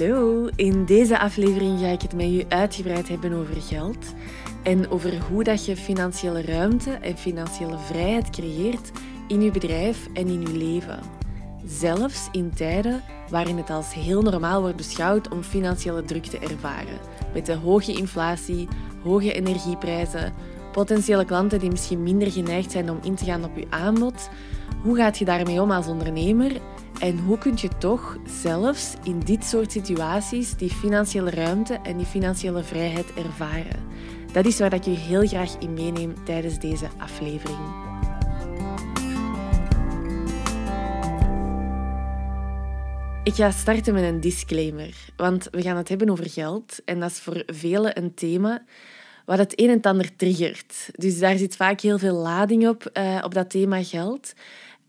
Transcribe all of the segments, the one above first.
Hallo, in deze aflevering ga ik het met u uitgebreid hebben over geld en over hoe dat je financiële ruimte en financiële vrijheid creëert in je bedrijf en in je leven. Zelfs in tijden waarin het als heel normaal wordt beschouwd om financiële druk te ervaren, met de hoge inflatie, hoge energieprijzen, potentiële klanten die misschien minder geneigd zijn om in te gaan op je aanbod. Hoe gaat je daarmee om als ondernemer en hoe kun je toch zelfs in dit soort situaties die financiële ruimte en die financiële vrijheid ervaren? Dat is waar ik je heel graag in meeneem tijdens deze aflevering. Ik ga starten met een disclaimer, want we gaan het hebben over geld en dat is voor velen een thema wat het een en ander triggert. Dus daar zit vaak heel veel lading op, uh, op dat thema geld.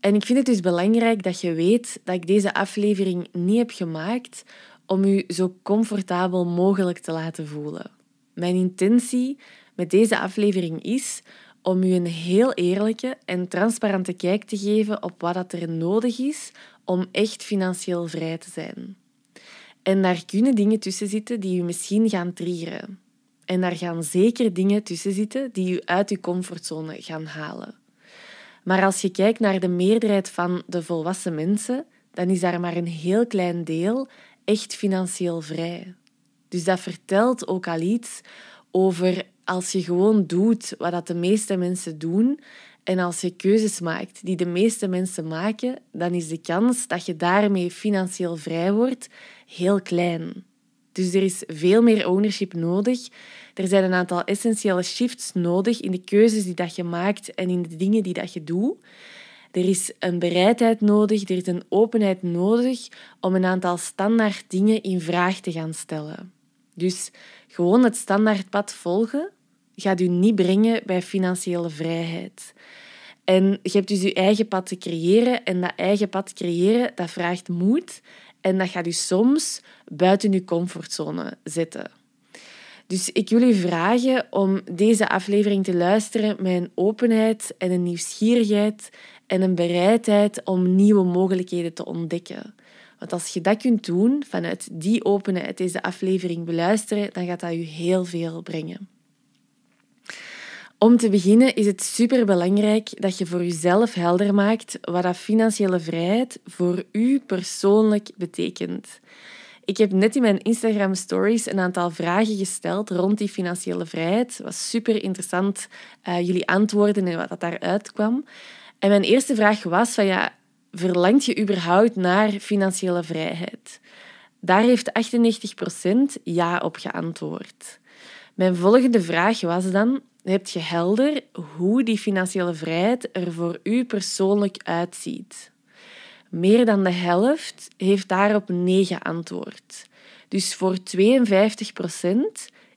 En ik vind het dus belangrijk dat je weet dat ik deze aflevering niet heb gemaakt om u zo comfortabel mogelijk te laten voelen. Mijn intentie met deze aflevering is om u een heel eerlijke en transparante kijk te geven op wat er nodig is om echt financieel vrij te zijn. En daar kunnen dingen tussen zitten die u misschien gaan triggeren. En daar gaan zeker dingen tussen zitten die u uit uw comfortzone gaan halen. Maar als je kijkt naar de meerderheid van de volwassen mensen, dan is daar maar een heel klein deel echt financieel vrij. Dus dat vertelt ook al iets over als je gewoon doet wat de meeste mensen doen en als je keuzes maakt die de meeste mensen maken, dan is de kans dat je daarmee financieel vrij wordt heel klein. Dus er is veel meer ownership nodig. Er zijn een aantal essentiële shifts nodig in de keuzes die dat je maakt en in de dingen die dat je doet. Er is een bereidheid nodig, er is een openheid nodig om een aantal standaard dingen in vraag te gaan stellen. Dus gewoon het standaardpad volgen gaat u niet brengen bij financiële vrijheid. En je hebt dus je eigen pad te creëren en dat eigen pad creëren, dat vraagt moed en dat gaat u soms buiten uw comfortzone zetten. Dus ik wil u vragen om deze aflevering te luisteren met een openheid en een nieuwsgierigheid en een bereidheid om nieuwe mogelijkheden te ontdekken. Want als je dat kunt doen, vanuit die openheid deze aflevering beluisteren, dan gaat dat u heel veel brengen. Om te beginnen is het superbelangrijk dat je voor jezelf helder maakt wat dat financiële vrijheid voor u persoonlijk betekent. Ik heb net in mijn Instagram stories een aantal vragen gesteld rond die financiële vrijheid. Het was super interessant, uh, jullie antwoorden en wat dat daaruit kwam. En mijn eerste vraag was van ja, verlangt je überhaupt naar financiële vrijheid? Daar heeft 98% ja op geantwoord. Mijn volgende vraag was dan: heb je helder hoe die financiële vrijheid er voor u persoonlijk uitziet? Meer dan de helft heeft daarop nee geantwoord. Dus voor 52%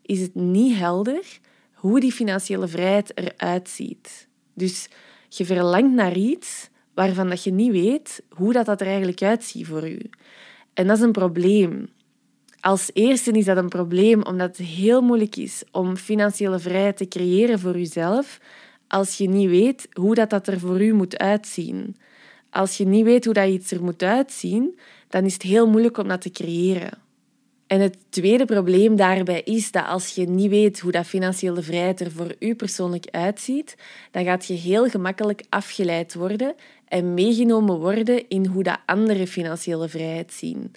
is het niet helder hoe die financiële vrijheid eruit ziet. Dus je verlangt naar iets waarvan dat je niet weet hoe dat, dat er eigenlijk uitziet voor u. En dat is een probleem. Als eerste is dat een probleem omdat het heel moeilijk is om financiële vrijheid te creëren voor jezelf als je niet weet hoe dat, dat er voor u moet uitzien. Als je niet weet hoe dat iets er moet uitzien, dan is het heel moeilijk om dat te creëren. En het tweede probleem daarbij is dat als je niet weet hoe dat financiële vrijheid er voor u persoonlijk uitziet, dan gaat je heel gemakkelijk afgeleid worden en meegenomen worden in hoe dat andere financiële vrijheid zien.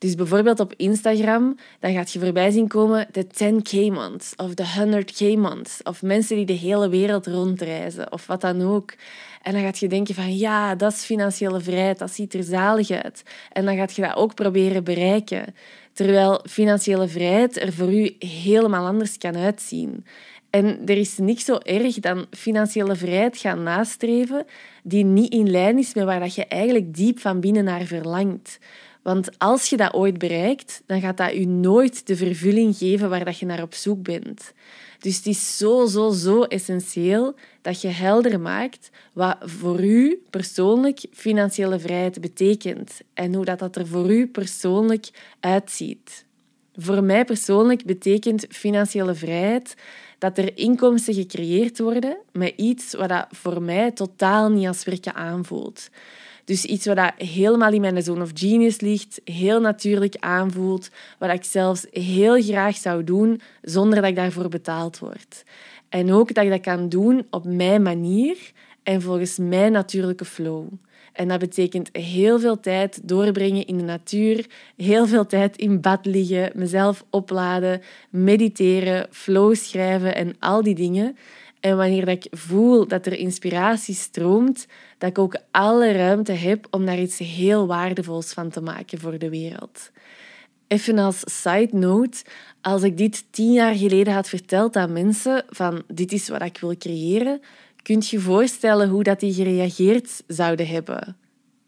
Dus bijvoorbeeld op Instagram, dan gaat je voorbij zien komen de 10k months of de 100k months of mensen die de hele wereld rondreizen of wat dan ook. En dan gaat je denken van ja, dat is financiële vrijheid, dat ziet er zalig uit. En dan gaat je dat ook proberen bereiken. Terwijl financiële vrijheid er voor u helemaal anders kan uitzien. En er is niks zo erg dan financiële vrijheid gaan nastreven die niet in lijn is met waar dat je eigenlijk diep van binnen naar verlangt. Want als je dat ooit bereikt, dan gaat dat je nooit de vervulling geven waar dat je naar op zoek bent. Dus het is zo, zo, zo essentieel dat je helder maakt wat voor u persoonlijk financiële vrijheid betekent en hoe dat, dat er voor u persoonlijk uitziet. Voor mij persoonlijk betekent financiële vrijheid dat er inkomsten gecreëerd worden met iets wat dat voor mij totaal niet als werken aanvoelt. Dus iets wat helemaal in mijn zone of genius ligt, heel natuurlijk aanvoelt, wat ik zelfs heel graag zou doen zonder dat ik daarvoor betaald word. En ook dat ik dat kan doen op mijn manier en volgens mijn natuurlijke flow. En dat betekent heel veel tijd doorbrengen in de natuur, heel veel tijd in bad liggen, mezelf opladen, mediteren, flow schrijven en al die dingen. En wanneer ik voel dat er inspiratie stroomt, dat ik ook alle ruimte heb om daar iets heel waardevols van te maken voor de wereld. Even als side note, als ik dit tien jaar geleden had verteld aan mensen van dit is wat ik wil creëren, kunt je voorstellen hoe dat die gereageerd zouden hebben?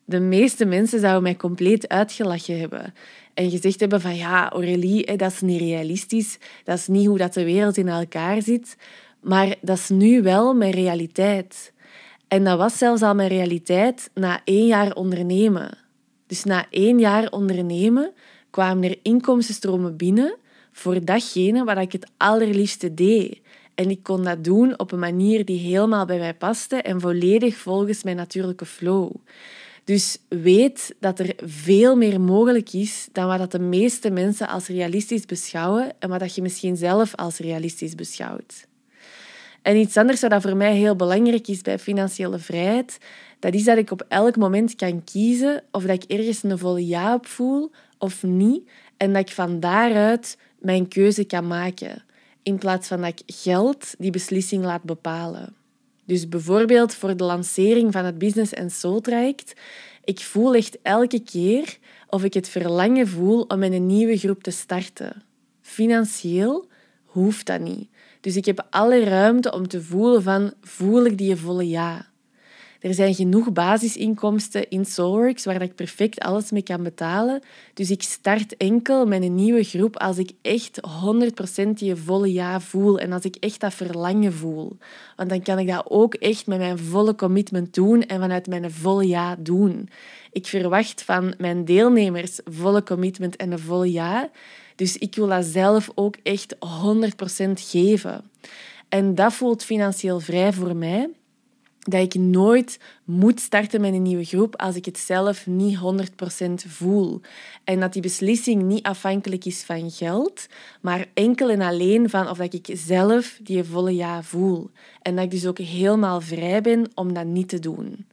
De meeste mensen zouden mij compleet uitgelachen hebben en gezegd hebben van ja, Aurélie, dat is niet realistisch, dat is niet hoe dat de wereld in elkaar zit, maar dat is nu wel mijn realiteit. En dat was zelfs al mijn realiteit na één jaar ondernemen. Dus na één jaar ondernemen kwamen er inkomstenstromen binnen voor datgene wat ik het allerliefste deed. En ik kon dat doen op een manier die helemaal bij mij paste en volledig volgens mijn natuurlijke flow. Dus weet dat er veel meer mogelijk is dan wat de meeste mensen als realistisch beschouwen en wat je misschien zelf als realistisch beschouwt. En iets anders wat voor mij heel belangrijk is bij financiële vrijheid, dat is dat ik op elk moment kan kiezen of dat ik ergens een volle ja op voel of niet. En dat ik van daaruit mijn keuze kan maken. In plaats van dat ik geld die beslissing laat bepalen. Dus bijvoorbeeld voor de lancering van het Business and Soul traject. Ik voel echt elke keer of ik het verlangen voel om met een nieuwe groep te starten. Financieel hoeft dat niet. Dus ik heb alle ruimte om te voelen van voel ik die volle ja. Er zijn genoeg basisinkomsten in Soulworks waar ik perfect alles mee kan betalen. Dus ik start enkel met een nieuwe groep als ik echt 100% die volle ja voel en als ik echt dat verlangen voel. Want dan kan ik dat ook echt met mijn volle commitment doen en vanuit mijn volle ja doen. Ik verwacht van mijn deelnemers volle commitment en een volle ja. Dus ik wil dat zelf ook echt 100% geven. En dat voelt financieel vrij voor mij dat ik nooit moet starten met een nieuwe groep als ik het zelf niet 100% voel. En dat die beslissing niet afhankelijk is van geld, maar enkel en alleen van of dat ik zelf die volle ja voel. En dat ik dus ook helemaal vrij ben om dat niet te doen.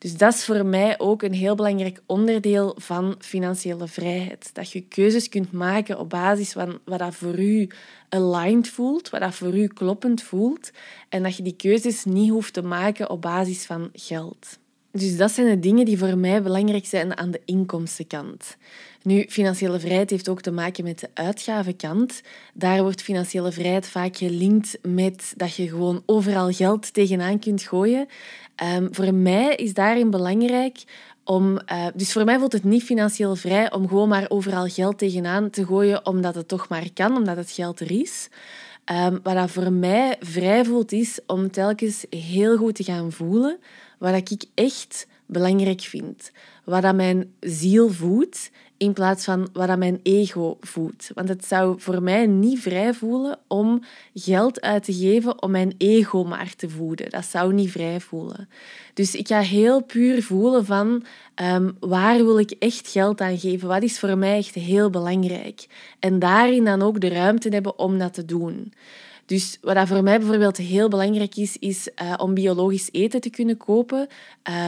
Dus dat is voor mij ook een heel belangrijk onderdeel van financiële vrijheid. Dat je keuzes kunt maken op basis van wat dat voor u aligned voelt, wat dat voor u kloppend voelt. En dat je die keuzes niet hoeft te maken op basis van geld. Dus dat zijn de dingen die voor mij belangrijk zijn aan de inkomstenkant. Nu, financiële vrijheid heeft ook te maken met de uitgavenkant. Daar wordt financiële vrijheid vaak gelinkt met dat je gewoon overal geld tegenaan kunt gooien. Um, voor mij is daarin belangrijk om... Uh, dus voor mij voelt het niet financieel vrij om gewoon maar overal geld tegenaan te gooien omdat het toch maar kan, omdat het geld er is. Um, wat dat voor mij vrij voelt, is om telkens heel goed te gaan voelen wat ik echt belangrijk vind. Wat dat mijn ziel voedt in plaats van wat dat mijn ego voedt. Want het zou voor mij niet vrij voelen om geld uit te geven om mijn ego maar te voeden. Dat zou niet vrij voelen. Dus ik ga heel puur voelen van um, waar wil ik echt geld aan geven? Wat is voor mij echt heel belangrijk? En daarin dan ook de ruimte hebben om dat te doen. Dus wat dat voor mij bijvoorbeeld heel belangrijk is, is uh, om biologisch eten te kunnen kopen.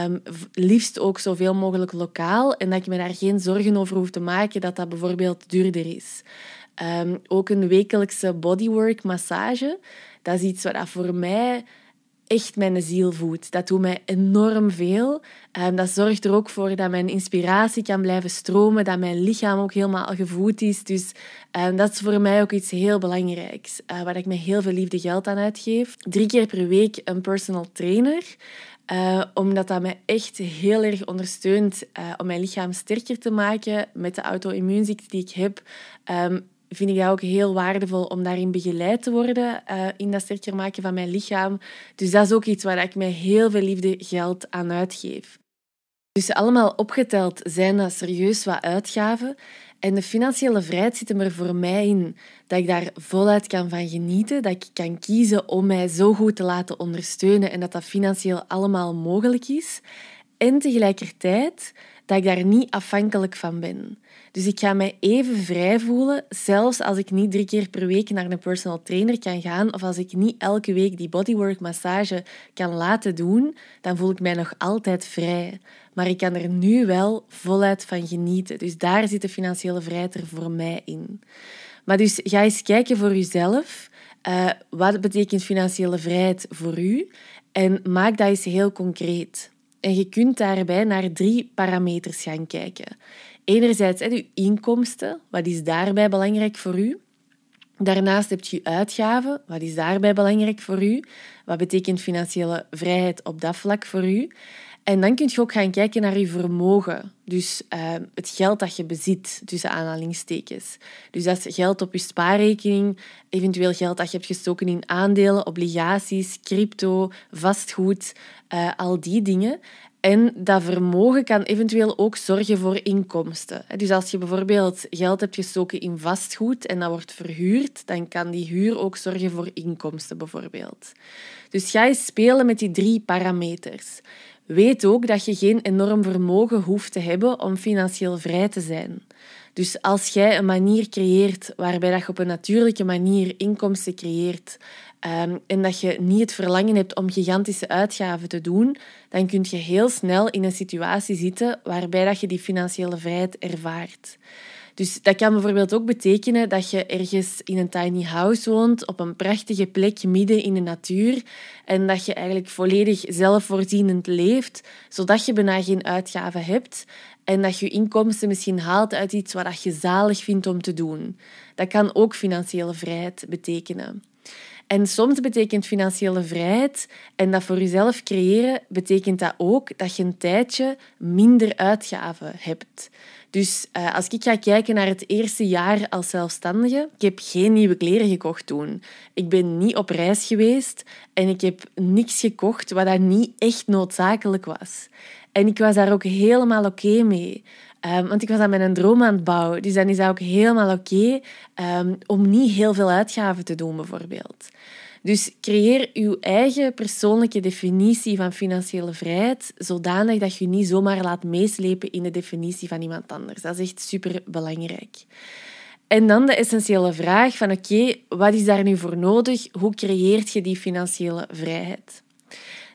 Um, liefst ook zoveel mogelijk lokaal. En dat ik me daar geen zorgen over hoef te maken dat dat bijvoorbeeld duurder is. Um, ook een wekelijkse bodywork massage. Dat is iets wat dat voor mij echt mijn ziel voedt. Dat doet mij enorm veel. Um, dat zorgt er ook voor dat mijn inspiratie kan blijven stromen, dat mijn lichaam ook helemaal gevoed is. Dus um, dat is voor mij ook iets heel belangrijks, uh, waar ik me heel veel liefde geld aan uitgeef. Drie keer per week een personal trainer. Uh, omdat dat mij echt heel erg ondersteunt uh, om mijn lichaam sterker te maken met de auto-immuunziekte die ik heb. Um, vind ik dat ook heel waardevol om daarin begeleid te worden, uh, in dat sterker maken van mijn lichaam. Dus dat is ook iets waar ik mij heel veel liefde geld aan uitgeef. Dus allemaal opgeteld zijn dat serieus wat uitgaven. En de financiële vrijheid zit er voor mij in dat ik daar voluit kan van genieten, dat ik kan kiezen om mij zo goed te laten ondersteunen en dat dat financieel allemaal mogelijk is. en tegelijkertijd dat ik daar niet afhankelijk van ben. Dus ik ga mij even vrij voelen, zelfs als ik niet drie keer per week naar een personal trainer kan gaan of als ik niet elke week die bodywork massage kan laten doen, dan voel ik mij nog altijd vrij. Maar ik kan er nu wel voluit van genieten. Dus daar zit de financiële vrijheid er voor mij in. Maar dus ga eens kijken voor jezelf. Uh, wat betekent financiële vrijheid voor u? En maak dat eens heel concreet. En je kunt daarbij naar drie parameters gaan kijken. Enerzijds uw inkomsten, wat is daarbij belangrijk voor u? Daarnaast heb je uitgaven, wat is daarbij belangrijk voor u? Wat betekent financiële vrijheid op dat vlak voor u? En dan kun je ook gaan kijken naar je vermogen. Dus uh, het geld dat je bezit, tussen aanhalingstekens. Dus dat is geld op je spaarrekening, eventueel geld dat je hebt gestoken in aandelen, obligaties, crypto, vastgoed, uh, al die dingen. En dat vermogen kan eventueel ook zorgen voor inkomsten. Dus als je bijvoorbeeld geld hebt gestoken in vastgoed en dat wordt verhuurd, dan kan die huur ook zorgen voor inkomsten bijvoorbeeld. Dus ga je spelen met die drie parameters. Weet ook dat je geen enorm vermogen hoeft te hebben om financieel vrij te zijn. Dus als jij een manier creëert waarbij dat je op een natuurlijke manier inkomsten creëert um, en dat je niet het verlangen hebt om gigantische uitgaven te doen, dan kun je heel snel in een situatie zitten waarbij dat je die financiële vrijheid ervaart. Dus dat kan bijvoorbeeld ook betekenen dat je ergens in een tiny house woont, op een prachtige plek midden in de natuur, en dat je eigenlijk volledig zelfvoorzienend leeft, zodat je bijna geen uitgaven hebt en dat je inkomsten misschien haalt uit iets wat je zalig vindt om te doen. Dat kan ook financiële vrijheid betekenen. En soms betekent financiële vrijheid en dat voor jezelf creëren, betekent dat ook dat je een tijdje minder uitgaven hebt. Dus uh, als ik ga kijken naar het eerste jaar als zelfstandige, ik heb geen nieuwe kleren gekocht toen. Ik ben niet op reis geweest en ik heb niks gekocht wat dat niet echt noodzakelijk was. En ik was daar ook helemaal oké mee. Um, want ik was aan mijn droom aan het bouwen. Dus dan is dat ook helemaal oké um, om niet heel veel uitgaven te doen, bijvoorbeeld. Dus creëer uw eigen persoonlijke definitie van financiële vrijheid, zodanig dat je niet zomaar laat meeslepen in de definitie van iemand anders. Dat is echt super belangrijk. En dan de essentiële vraag van oké, wat is daar nu voor nodig? Hoe creëert je die financiële vrijheid?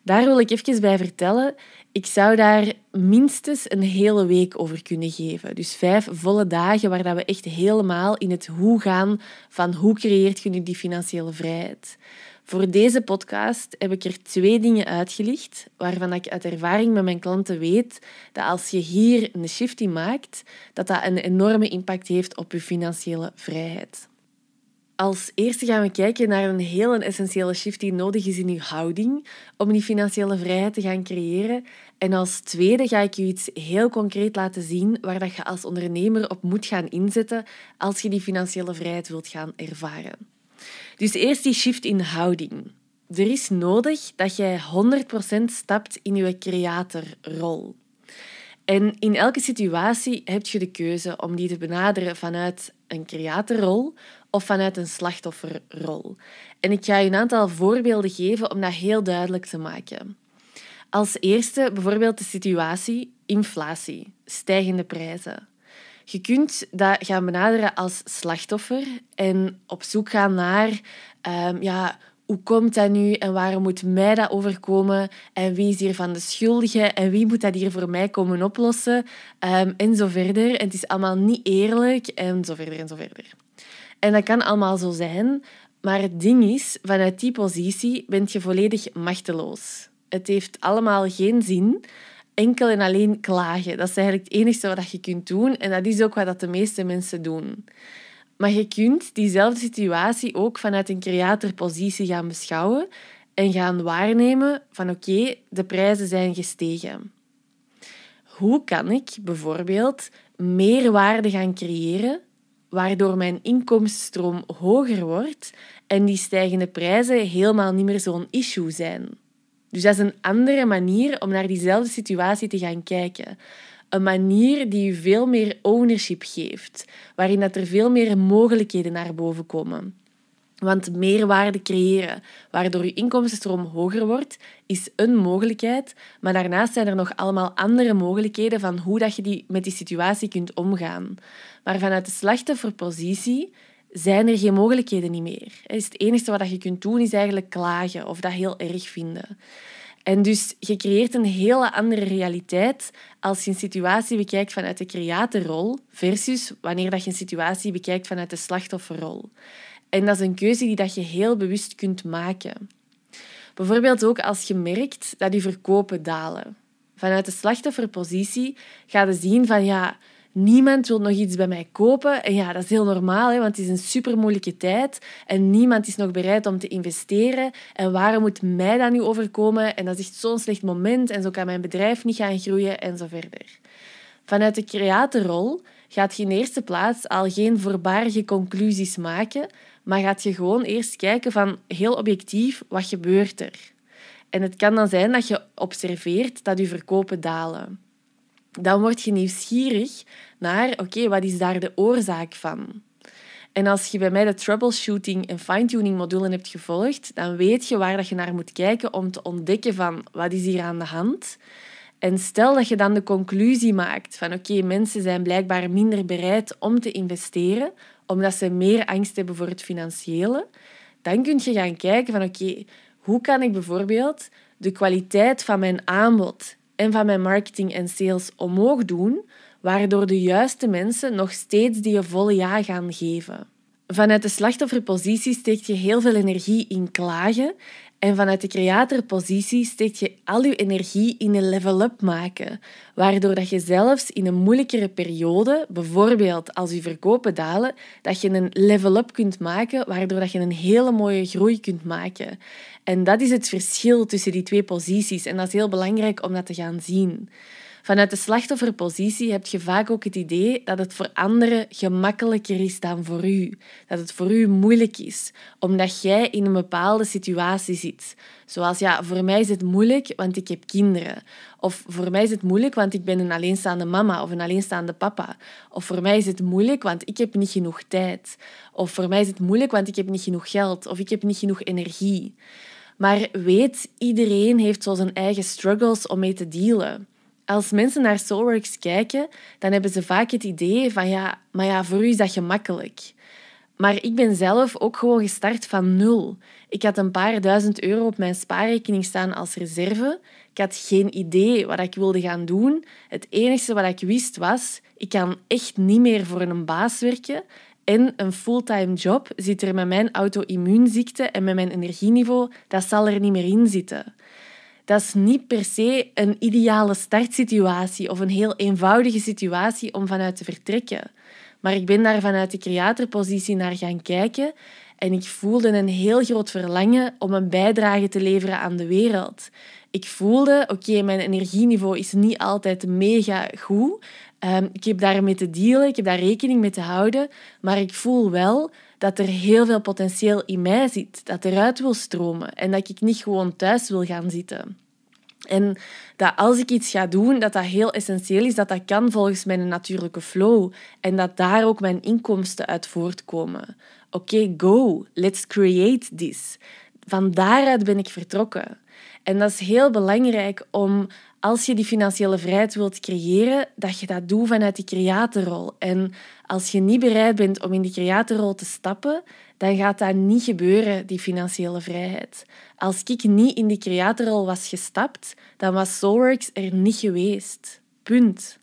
Daar wil ik even bij vertellen. Ik zou daar minstens een hele week over kunnen geven. Dus vijf volle dagen waar we echt helemaal in het hoe gaan van hoe creëert je nu die financiële vrijheid. Voor deze podcast heb ik er twee dingen uitgelicht, waarvan ik uit ervaring met mijn klanten weet dat als je hier een shift in maakt, dat dat een enorme impact heeft op je financiële vrijheid. Als eerste gaan we kijken naar een heel essentiële shift die nodig is in je houding om die financiële vrijheid te gaan creëren. En als tweede ga ik je iets heel concreet laten zien waar dat je als ondernemer op moet gaan inzetten als je die financiële vrijheid wilt gaan ervaren. Dus eerst die shift in houding. Er is nodig dat jij 100% stapt in je creatorrol. En in elke situatie heb je de keuze om die te benaderen vanuit een creatorrol of vanuit een slachtofferrol. En ik ga je een aantal voorbeelden geven om dat heel duidelijk te maken. Als eerste bijvoorbeeld de situatie inflatie, stijgende prijzen. Je kunt dat gaan benaderen als slachtoffer en op zoek gaan naar um, ja, hoe komt dat nu en waarom moet mij dat overkomen en wie is hier van de schuldige en wie moet dat hier voor mij komen oplossen um, en zo verder. Het is allemaal niet eerlijk en zo verder en zo verder. En dat kan allemaal zo zijn, maar het ding is, vanuit die positie ben je volledig machteloos. Het heeft allemaal geen zin. Enkel en alleen klagen. Dat is eigenlijk het enige wat je kunt doen. En dat is ook wat de meeste mensen doen. Maar je kunt diezelfde situatie ook vanuit een creatorpositie gaan beschouwen en gaan waarnemen van oké, de prijzen zijn gestegen. Hoe kan ik bijvoorbeeld meer waarde gaan creëren, waardoor mijn inkomstenstroom hoger wordt en die stijgende prijzen helemaal niet meer zo'n issue zijn? Dus dat is een andere manier om naar diezelfde situatie te gaan kijken. Een manier die je veel meer ownership geeft, waarin dat er veel meer mogelijkheden naar boven komen. Want meerwaarde creëren, waardoor je inkomstenstroom hoger wordt, is een mogelijkheid. Maar daarnaast zijn er nog allemaal andere mogelijkheden van hoe dat je die, met die situatie kunt omgaan. Maar vanuit de slachtofferpositie zijn er geen mogelijkheden niet meer. Het enige wat je kunt doen is eigenlijk klagen of dat heel erg vinden. En dus je creëert een hele andere realiteit als je een situatie bekijkt vanuit de creatorrol versus wanneer dat je een situatie bekijkt vanuit de slachtofferrol. En dat is een keuze die dat je heel bewust kunt maken. Bijvoorbeeld ook als je merkt dat je verkopen dalen. Vanuit de slachtofferpositie ga je zien van ja, niemand wil nog iets bij mij kopen. En ja, dat is heel normaal, hè, want het is een super moeilijke tijd en niemand is nog bereid om te investeren. En waarom moet mij dat nu overkomen? En dat is echt zo'n slecht moment en zo kan mijn bedrijf niet gaan groeien en zo verder. Vanuit de creatorrol gaat je in eerste plaats al geen voorbarige conclusies maken, maar gaat je gewoon eerst kijken van heel objectief, wat gebeurt er? En het kan dan zijn dat je observeert dat je verkopen dalen. Dan word je nieuwsgierig naar, oké, wat is daar de oorzaak van? En als je bij mij de troubleshooting en fine-tuning modulen hebt gevolgd, dan weet je waar dat je naar moet kijken om te ontdekken van wat is hier aan de hand. En stel dat je dan de conclusie maakt van oké, mensen zijn blijkbaar minder bereid om te investeren omdat ze meer angst hebben voor het financiële, dan kun je gaan kijken van oké, hoe kan ik bijvoorbeeld de kwaliteit van mijn aanbod en van mijn marketing en sales omhoog doen, waardoor de juiste mensen nog steeds die volle ja gaan geven. Vanuit de slachtofferpositie steekt je heel veel energie in klagen en vanuit de creatorpositie steekt je al je energie in een level-up maken, waardoor dat je zelfs in een moeilijkere periode, bijvoorbeeld als je verkopen dalen, dat je een level-up kunt maken, waardoor dat je een hele mooie groei kunt maken. En dat is het verschil tussen die twee posities en dat is heel belangrijk om dat te gaan zien. Vanuit de slachtofferpositie heb je vaak ook het idee dat het voor anderen gemakkelijker is dan voor u. Dat het voor u moeilijk is, omdat jij in een bepaalde situatie zit. Zoals, ja, voor mij is het moeilijk, want ik heb kinderen. Of voor mij is het moeilijk, want ik ben een alleenstaande mama of een alleenstaande papa. Of voor mij is het moeilijk, want ik heb niet genoeg tijd. Of voor mij is het moeilijk, want ik heb niet genoeg geld. Of ik heb niet genoeg energie. Maar weet, iedereen heeft zo zijn eigen struggles om mee te dealen. Als mensen naar Soulworks kijken, dan hebben ze vaak het idee van ja, maar ja, voor u is dat gemakkelijk. Maar ik ben zelf ook gewoon gestart van nul. Ik had een paar duizend euro op mijn spaarrekening staan als reserve. Ik had geen idee wat ik wilde gaan doen. Het enige wat ik wist was, ik kan echt niet meer voor een baas werken. En een fulltime job zit er met mijn auto-immuunziekte en met mijn energieniveau, dat zal er niet meer in zitten dat is niet per se een ideale startsituatie of een heel eenvoudige situatie om vanuit te vertrekken. Maar ik ben daar vanuit de creatorpositie naar gaan kijken en ik voelde een heel groot verlangen om een bijdrage te leveren aan de wereld. Ik voelde, oké, mijn energieniveau is niet altijd mega goed. Um, ik heb daarmee te dealen, ik heb daar rekening mee te houden, maar ik voel wel dat er heel veel potentieel in mij zit, dat eruit wil stromen en dat ik niet gewoon thuis wil gaan zitten. En dat als ik iets ga doen, dat dat heel essentieel is, dat dat kan volgens mijn natuurlijke flow en dat daar ook mijn inkomsten uit voortkomen. Oké, go, let's create this. Van daaruit ben ik vertrokken. En dat is heel belangrijk om als je die financiële vrijheid wilt creëren, dat je dat doet vanuit die creatorrol. En als je niet bereid bent om in die creatorrol te stappen, dan gaat dat niet gebeuren, die financiële vrijheid. Als ik niet in die creatorrol was gestapt, dan was Soulworks er niet geweest. Punt.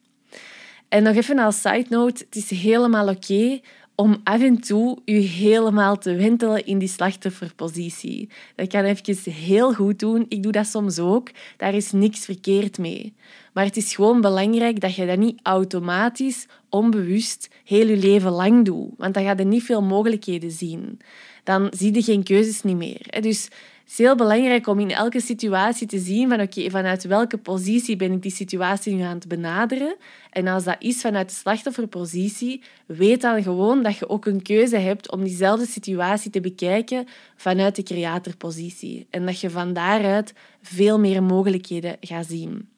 En nog even als side note, het is helemaal oké om af en toe je helemaal te wentelen in die slachtofferpositie. Dat kan even heel goed doen. Ik doe dat soms ook. Daar is niks verkeerd mee. Maar het is gewoon belangrijk dat je dat niet automatisch, onbewust, heel je leven lang doet. Want dan ga je niet veel mogelijkheden zien. Dan zie je geen keuzes niet meer. Dus is heel belangrijk om in elke situatie te zien van oké, vanuit welke positie ben ik die situatie nu aan het benaderen. En als dat is vanuit de slachtofferpositie, weet dan gewoon dat je ook een keuze hebt om diezelfde situatie te bekijken vanuit de creatorpositie. En dat je van daaruit veel meer mogelijkheden gaat zien.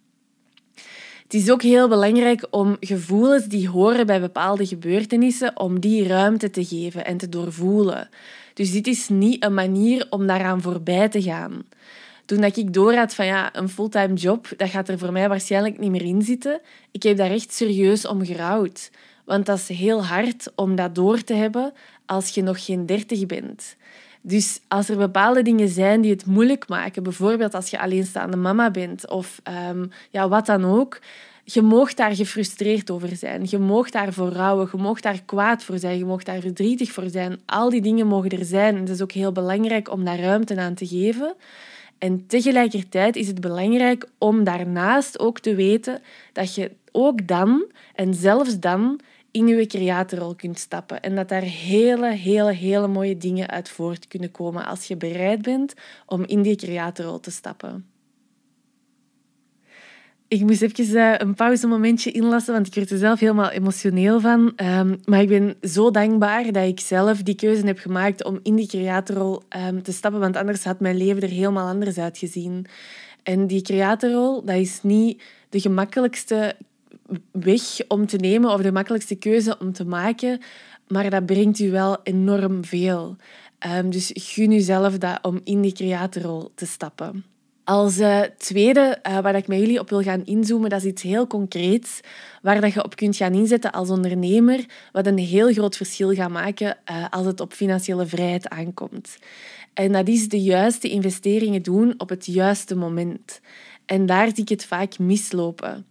Het is ook heel belangrijk om gevoelens die horen bij bepaalde gebeurtenissen, om die ruimte te geven en te doorvoelen. Dus dit is niet een manier om daaraan voorbij te gaan. Toen ik doorhad van ja, een fulltime job, dat gaat er voor mij waarschijnlijk niet meer in zitten. Ik heb daar echt serieus om gerouwd. Want dat is heel hard om dat door te hebben als je nog geen dertig bent. Dus als er bepaalde dingen zijn die het moeilijk maken, bijvoorbeeld als je alleenstaande mama bent of ehm, ja, wat dan ook, je moogt daar gefrustreerd over zijn. Je moogt daar voor rouwen. Je moogt daar kwaad voor zijn. Je moogt daar verdrietig voor zijn. Al die dingen mogen er zijn. Het is ook heel belangrijk om daar ruimte aan te geven. En tegelijkertijd is het belangrijk om daarnaast ook te weten dat je ook dan en zelfs dan in je creatorrol kunt stappen. En dat daar hele, hele, hele mooie dingen uit voort kunnen komen als je bereid bent om in die creatorrol te stappen. Ik moest even uh, een pauzemomentje inlassen, want ik werd er zelf helemaal emotioneel van. Um, maar ik ben zo dankbaar dat ik zelf die keuze heb gemaakt om in die creatorrol um, te stappen, want anders had mijn leven er helemaal anders uitgezien. En die creatorrol, dat is niet de gemakkelijkste weg om te nemen of de makkelijkste keuze om te maken, maar dat brengt u wel enorm veel. Um, dus gun jezelf dat om in die creatorrol te stappen. Als uh, tweede, uh, waar ik met jullie op wil gaan inzoomen, dat is iets heel concreets, waar dat je op kunt gaan inzetten als ondernemer, wat een heel groot verschil gaat maken uh, als het op financiële vrijheid aankomt. En dat is de juiste investeringen doen op het juiste moment. En daar zie ik het vaak mislopen.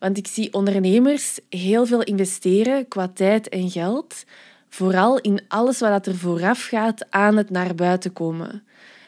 Want ik zie ondernemers heel veel investeren qua tijd en geld, vooral in alles wat er vooraf gaat aan het naar buiten komen.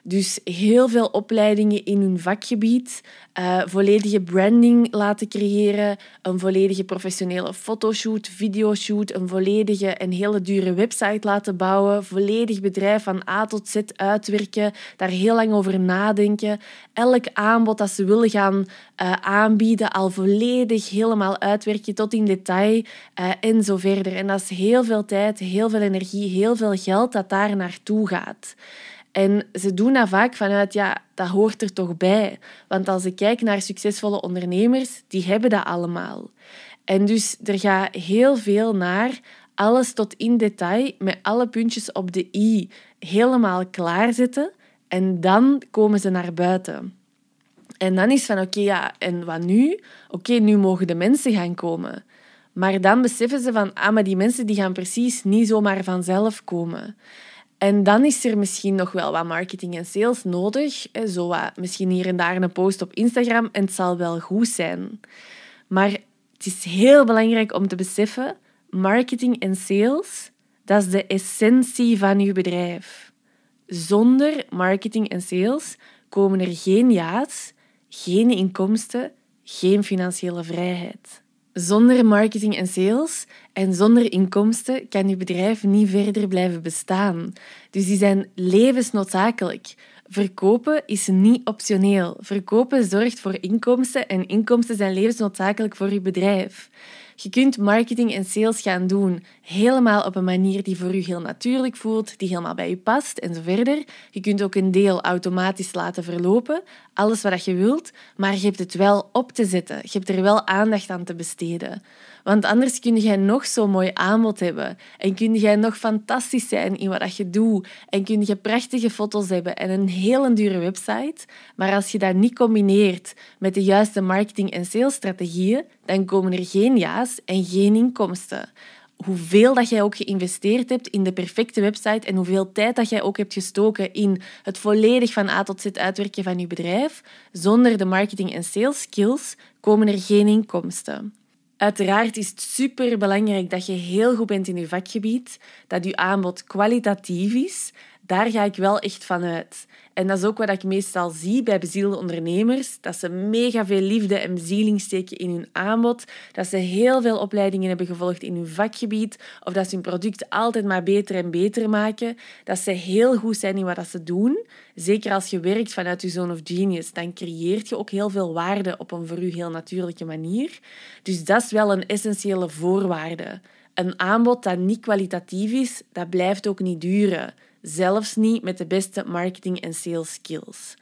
Dus heel veel opleidingen in hun vakgebied, uh, volledige branding laten creëren, een volledige professionele fotoshoot, videoshoot, een volledige en hele dure website laten bouwen, volledig bedrijf van A tot Z uitwerken, daar heel lang over nadenken, elk aanbod dat ze willen gaan uh, aanbieden al volledig helemaal uitwerken tot in detail uh, en zo verder. En dat is heel veel tijd, heel veel energie, heel veel geld dat daar naartoe gaat. En ze doen dat vaak vanuit, ja, dat hoort er toch bij. Want als ik kijk naar succesvolle ondernemers, die hebben dat allemaal. En dus er gaat heel veel naar alles tot in detail, met alle puntjes op de i, helemaal klaarzetten. En dan komen ze naar buiten. En dan is van, oké, ja, en wat nu? Oké, nu mogen de mensen gaan komen. Maar dan beseffen ze van, ah, maar die mensen die gaan precies niet zomaar vanzelf komen. En dan is er misschien nog wel wat marketing en sales nodig. Zo wat, misschien hier en daar een post op Instagram en het zal wel goed zijn. Maar het is heel belangrijk om te beseffen, marketing en sales, dat is de essentie van je bedrijf. Zonder marketing en sales komen er geen ja's, geen inkomsten, geen financiële vrijheid. Zonder marketing en sales en zonder inkomsten kan je bedrijf niet verder blijven bestaan. Dus die zijn levensnoodzakelijk. Verkopen is niet optioneel. Verkopen zorgt voor inkomsten en inkomsten zijn levensnoodzakelijk voor je bedrijf. Je kunt marketing en sales gaan doen helemaal op een manier die voor je heel natuurlijk voelt, die helemaal bij je past en zo verder. Je kunt ook een deel automatisch laten verlopen, alles wat je wilt, maar je hebt het wel op te zetten. Je hebt er wel aandacht aan te besteden. Want anders kun jij nog zo'n mooi aanbod hebben. En kun jij nog fantastisch zijn in wat je doet. En kun je prachtige foto's hebben en een hele dure website. Maar als je dat niet combineert met de juiste marketing- en salesstrategieën, dan komen er geen ja's en geen inkomsten hoeveel dat jij ook geïnvesteerd hebt in de perfecte website en hoeveel tijd dat jij ook hebt gestoken in het volledig van A tot Z uitwerken van je bedrijf, zonder de marketing- en sales skills komen er geen inkomsten. Uiteraard is het super belangrijk dat je heel goed bent in je vakgebied, dat je aanbod kwalitatief is. Daar ga ik wel echt van uit. En dat is ook wat ik meestal zie bij bezielde ondernemers, dat ze mega veel liefde en bezieling steken in hun aanbod, dat ze heel veel opleidingen hebben gevolgd in hun vakgebied, of dat ze hun product altijd maar beter en beter maken, dat ze heel goed zijn in wat ze doen. Zeker als je werkt vanuit je zone of genius, dan creëert je ook heel veel waarde op een voor u heel natuurlijke manier. Dus dat is wel een essentiële voorwaarde. Een aanbod dat niet kwalitatief is, dat blijft ook niet duren zelfs niet met de beste marketing- en sales skills.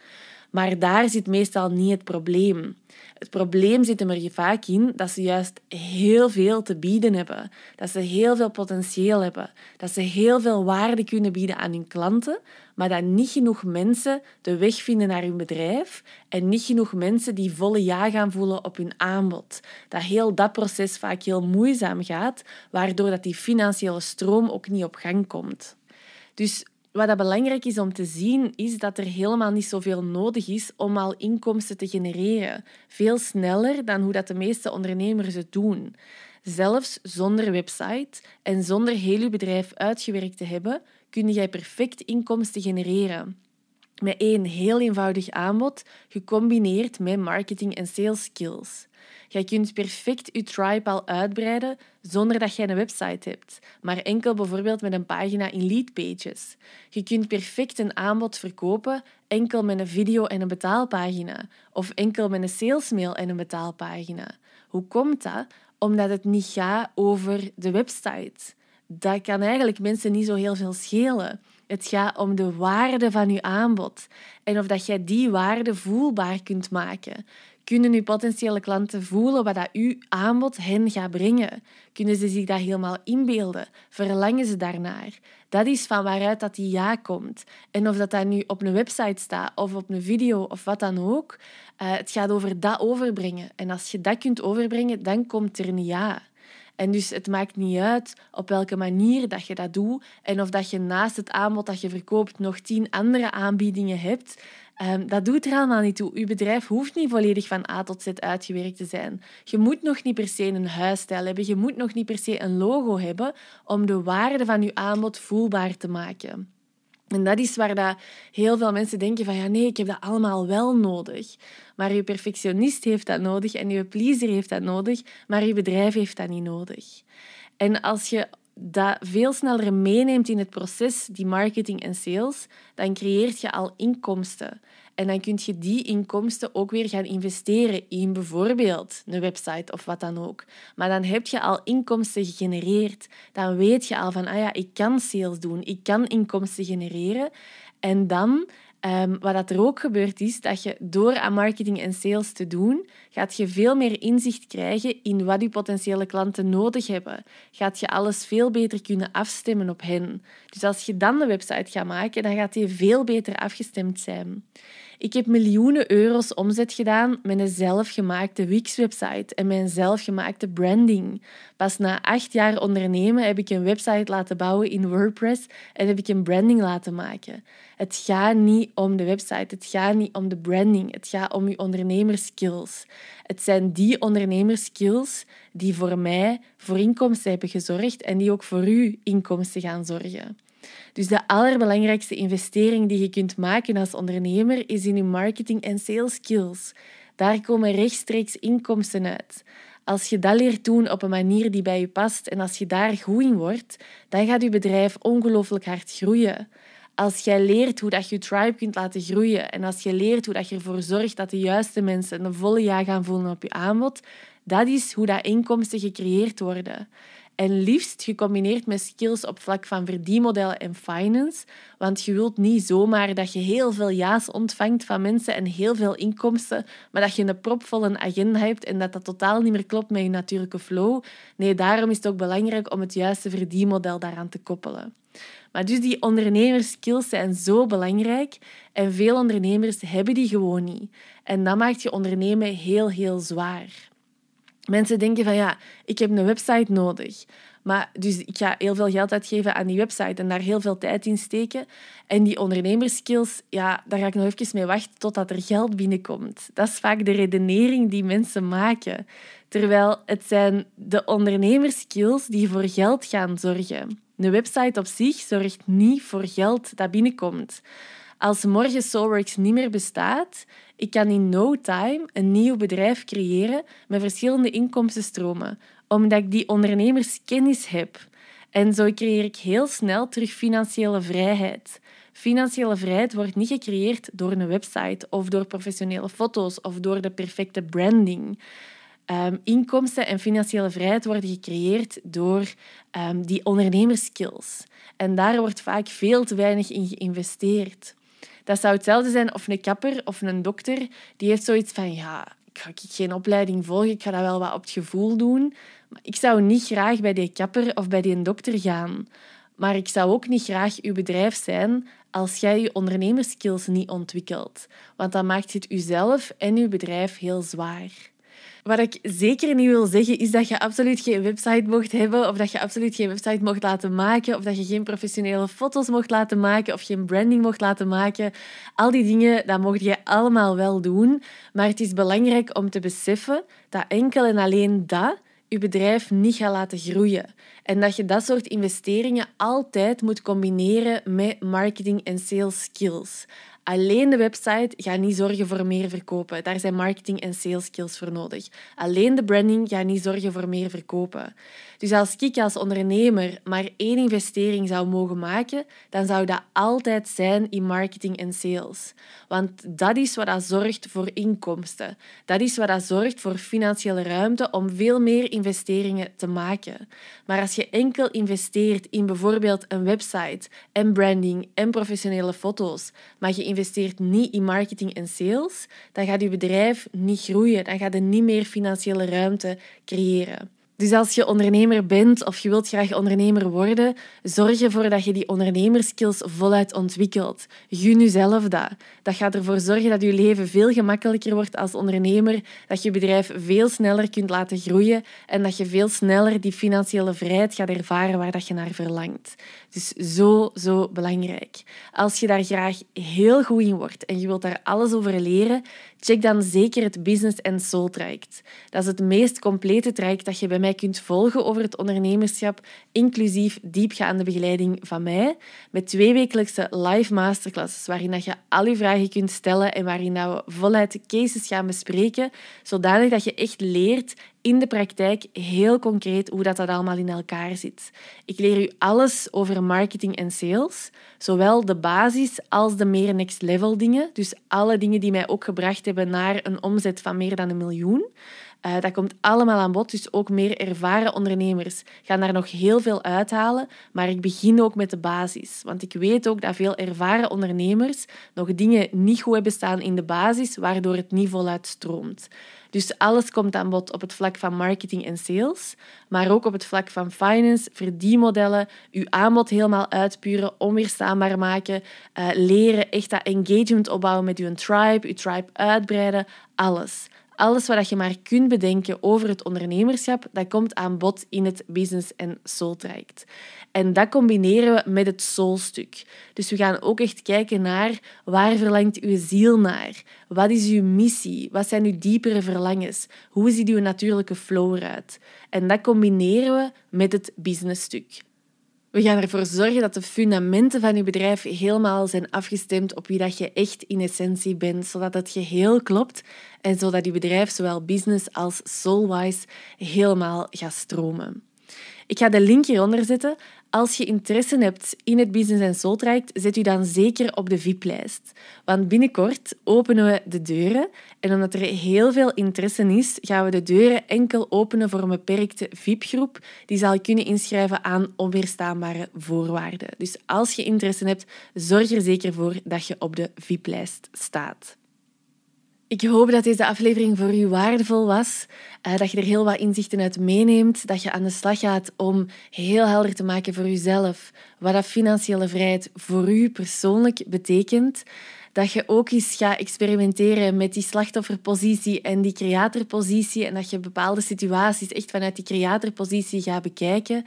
Maar daar zit meestal niet het probleem. Het probleem zit er vaak in dat ze juist heel veel te bieden hebben. Dat ze heel veel potentieel hebben. Dat ze heel veel waarde kunnen bieden aan hun klanten, maar dat niet genoeg mensen de weg vinden naar hun bedrijf en niet genoeg mensen die volle ja gaan voelen op hun aanbod. Dat heel dat proces vaak heel moeizaam gaat, waardoor dat die financiële stroom ook niet op gang komt. Dus wat dat belangrijk is om te zien, is dat er helemaal niet zoveel nodig is om al inkomsten te genereren. Veel sneller dan hoe dat de meeste ondernemers het doen. Zelfs zonder website en zonder heel je bedrijf uitgewerkt te hebben, kun jij perfect inkomsten genereren. Met één heel eenvoudig aanbod, gecombineerd met marketing en sales skills. Jij kunt perfect je tribe al uitbreiden zonder dat jij een website hebt, maar enkel bijvoorbeeld met een pagina in Leadpages. Je kunt perfect een aanbod verkopen enkel met een video en een betaalpagina, of enkel met een salesmail en een betaalpagina. Hoe komt dat? Omdat het niet gaat over de website. Dat kan eigenlijk mensen niet zo heel veel schelen. Het gaat om de waarde van je aanbod en of dat jij die waarde voelbaar kunt maken. Kunnen uw potentiële klanten voelen wat dat uw aanbod hen gaat brengen? Kunnen ze zich dat helemaal inbeelden? Verlangen ze daarnaar? Dat is van waaruit dat die ja komt. En of dat, dat nu op een website staat of op een video of wat dan ook, uh, het gaat over dat overbrengen. En als je dat kunt overbrengen, dan komt er een ja. En dus het maakt niet uit op welke manier dat je dat doet en of dat je naast het aanbod dat je verkoopt nog tien andere aanbiedingen hebt. Um, dat doet er allemaal niet toe. Je bedrijf hoeft niet volledig van A tot Z uitgewerkt te zijn. Je moet nog niet per se een huisstijl hebben. Je moet nog niet per se een logo hebben om de waarde van je aanbod voelbaar te maken. En dat is waar dat heel veel mensen denken van ja nee, ik heb dat allemaal wel nodig. Maar je perfectionist heeft dat nodig en je pleaser heeft dat nodig, maar je bedrijf heeft dat niet nodig. En als je dat veel sneller meeneemt in het proces, die marketing en sales, dan creëert je al inkomsten. En dan kun je die inkomsten ook weer gaan investeren in bijvoorbeeld een website of wat dan ook. Maar dan heb je al inkomsten gegenereerd. Dan weet je al van, ah ja, ik kan sales doen, ik kan inkomsten genereren. En dan Um, wat er ook gebeurt is dat je door aan marketing en sales te doen, gaat je veel meer inzicht krijgen in wat je potentiële klanten nodig hebben. Gaat je alles veel beter kunnen afstemmen op hen. Dus als je dan de website gaat maken, dan gaat die veel beter afgestemd zijn. Ik heb miljoenen euro's omzet gedaan met een zelfgemaakte Wix-website en mijn zelfgemaakte branding. Pas na acht jaar ondernemen heb ik een website laten bouwen in WordPress en heb ik een branding laten maken. Het gaat niet om de website, het gaat niet om de branding, het gaat om je ondernemerskills. Het zijn die ondernemerskills die voor mij voor inkomsten hebben gezorgd en die ook voor u inkomsten gaan zorgen. Dus de allerbelangrijkste investering die je kunt maken als ondernemer is in je marketing en sales skills. Daar komen rechtstreeks inkomsten uit. Als je dat leert doen op een manier die bij je past en als je daar goed in wordt, dan gaat je bedrijf ongelooflijk hard groeien. Als jij leert hoe dat je tribe kunt laten groeien en als je leert hoe dat je ervoor zorgt dat de juiste mensen een volle ja gaan voelen op je aanbod, dat is hoe dat inkomsten gecreëerd worden. En liefst gecombineerd met skills op vlak van verdienmodellen en finance. Want je wilt niet zomaar dat je heel veel ja's ontvangt van mensen en heel veel inkomsten, maar dat je een propvolle agenda hebt en dat dat totaal niet meer klopt met je natuurlijke flow. Nee, daarom is het ook belangrijk om het juiste verdienmodel daaraan te koppelen. Maar dus die ondernemerskills zijn zo belangrijk en veel ondernemers hebben die gewoon niet. En dat maakt je ondernemen heel, heel zwaar. Mensen denken van ja, ik heb een website nodig. Maar dus ik ga heel veel geld uitgeven aan die website en daar heel veel tijd in steken. En die ondernemerskills, ja, daar ga ik nog even mee wachten totdat er geld binnenkomt. Dat is vaak de redenering die mensen maken. Terwijl het zijn de ondernemerskills die voor geld gaan zorgen. Een website op zich zorgt niet voor geld dat binnenkomt. Als morgen Soulworks niet meer bestaat, ik kan in no time een nieuw bedrijf creëren met verschillende inkomstenstromen, omdat ik die ondernemerskennis heb. En zo creëer ik heel snel terug financiële vrijheid. Financiële vrijheid wordt niet gecreëerd door een website of door professionele foto's of door de perfecte branding. Um, inkomsten en financiële vrijheid worden gecreëerd door um, die ondernemerskills. En daar wordt vaak veel te weinig in geïnvesteerd. Dat zou hetzelfde zijn of een kapper of een dokter. Die heeft zoiets van, ja, ik ga geen opleiding volgen, ik ga dat wel wat op het gevoel doen. Maar ik zou niet graag bij die kapper of bij die dokter gaan. Maar ik zou ook niet graag uw bedrijf zijn als jij je ondernemerskills niet ontwikkelt. Want dan maakt het uzelf en uw bedrijf heel zwaar. Wat ik zeker niet wil zeggen, is dat je absoluut geen website mocht hebben, of dat je absoluut geen website mocht laten maken, of dat je geen professionele foto's mocht laten maken, of geen branding mocht laten maken. Al die dingen, dat mocht je allemaal wel doen. Maar het is belangrijk om te beseffen dat enkel en alleen dat je bedrijf niet gaat laten groeien. En dat je dat soort investeringen altijd moet combineren met marketing en sales skills. Alleen de website gaat niet zorgen voor meer verkopen. Daar zijn marketing en sales skills voor nodig. Alleen de branding gaat niet zorgen voor meer verkopen. Dus als ik als ondernemer maar één investering zou mogen maken, dan zou dat altijd zijn in marketing en sales. Want dat is wat dat zorgt voor inkomsten. Dat is wat dat zorgt voor financiële ruimte om veel meer investeringen te maken. Maar als je enkel investeert in bijvoorbeeld een website en branding en professionele foto's, maar je investeert niet in marketing en sales, dan gaat je bedrijf niet groeien. Dan gaat je niet meer financiële ruimte creëren. Dus als je ondernemer bent of je wilt graag ondernemer worden, zorg ervoor dat je die ondernemerskills voluit ontwikkelt. Gun jezelf dat. Dat gaat ervoor zorgen dat je leven veel gemakkelijker wordt als ondernemer, dat je bedrijf veel sneller kunt laten groeien en dat je veel sneller die financiële vrijheid gaat ervaren waar dat je naar verlangt. Dus zo, zo belangrijk. Als je daar graag heel goed in wordt en je wilt daar alles over leren, check dan zeker het Business and Soul traject. Dat is het meest complete traject dat je bij mij kunt volgen over het ondernemerschap, inclusief diepgaande begeleiding van mij, met twee wekelijkse live masterclasses waarin je al je vragen kunt stellen en waarin we voluit cases gaan bespreken, zodanig dat je echt leert in de praktijk heel concreet hoe dat, dat allemaal in elkaar zit. Ik leer u alles over marketing en sales, zowel de basis als de meer next level dingen. Dus alle dingen die mij ook gebracht hebben naar een omzet van meer dan een miljoen. Uh, dat komt allemaal aan bod, dus ook meer ervaren ondernemers gaan daar nog heel veel uithalen. Maar ik begin ook met de basis, want ik weet ook dat veel ervaren ondernemers nog dingen niet goed hebben staan in de basis, waardoor het niet voluit stroomt. Dus alles komt aan bod op het vlak van marketing en sales, maar ook op het vlak van finance, verdienmodellen, uw aanbod helemaal uitpuren, onweerstaanbaar maken, uh, leren echt dat engagement opbouwen met uw tribe, uw tribe uitbreiden, alles. Alles wat je maar kunt bedenken over het ondernemerschap, dat komt aan bod in het Business en Soul traject. En dat combineren we met het soulstuk. Dus we gaan ook echt kijken naar waar verlangt uw ziel naar? Wat is uw missie? Wat zijn uw diepere verlangens? Hoe ziet uw natuurlijke flow eruit? En dat combineren we met het businessstuk. We gaan ervoor zorgen dat de fundamenten van je bedrijf helemaal zijn afgestemd op wie dat je echt in essentie bent, zodat het geheel klopt en zodat je bedrijf zowel business als soulwise helemaal gaat stromen. Ik ga de link hieronder zetten. Als je interesse hebt in het Business en Soul traject, zet u dan zeker op de VIP-lijst. Want binnenkort openen we de deuren. En omdat er heel veel interesse is, gaan we de deuren enkel openen voor een beperkte VIP-groep. Die zal kunnen inschrijven aan onweerstaanbare voorwaarden. Dus als je interesse hebt, zorg er zeker voor dat je op de VIP-lijst staat. Ik hoop dat deze aflevering voor u waardevol was, uh, dat je er heel wat inzichten uit meeneemt, dat je aan de slag gaat om heel helder te maken voor jezelf wat dat financiële vrijheid voor u persoonlijk betekent dat je ook eens gaat experimenteren met die slachtofferpositie en die creatorpositie en dat je bepaalde situaties echt vanuit die creatorpositie gaat bekijken.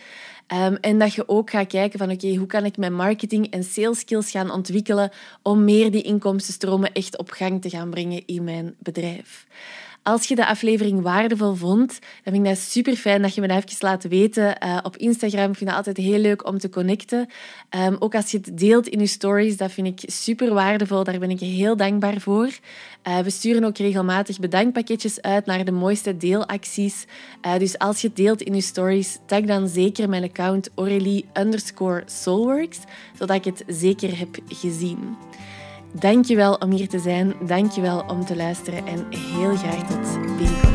Um, en dat je ook gaat kijken van oké, hoe kan ik mijn marketing en sales skills gaan ontwikkelen om meer die inkomstenstromen echt op gang te gaan brengen in mijn bedrijf. Als je de aflevering waardevol vond, dan vind ik dat super fijn dat je me dat even laat weten uh, op Instagram. Ik vind het altijd heel leuk om te connecten. Um, ook als je het deelt in je stories, dat vind ik super waardevol. Daar ben ik heel dankbaar voor. Uh, we sturen ook regelmatig bedankpakketjes uit naar de mooiste deelacties. Uh, dus als je het deelt in je stories, tag dan zeker mijn account Aurélie underscore Soulworks, zodat ik het zeker heb gezien. Dankjewel om hier te zijn. Dankjewel om te luisteren en heel graag tot binnenkort.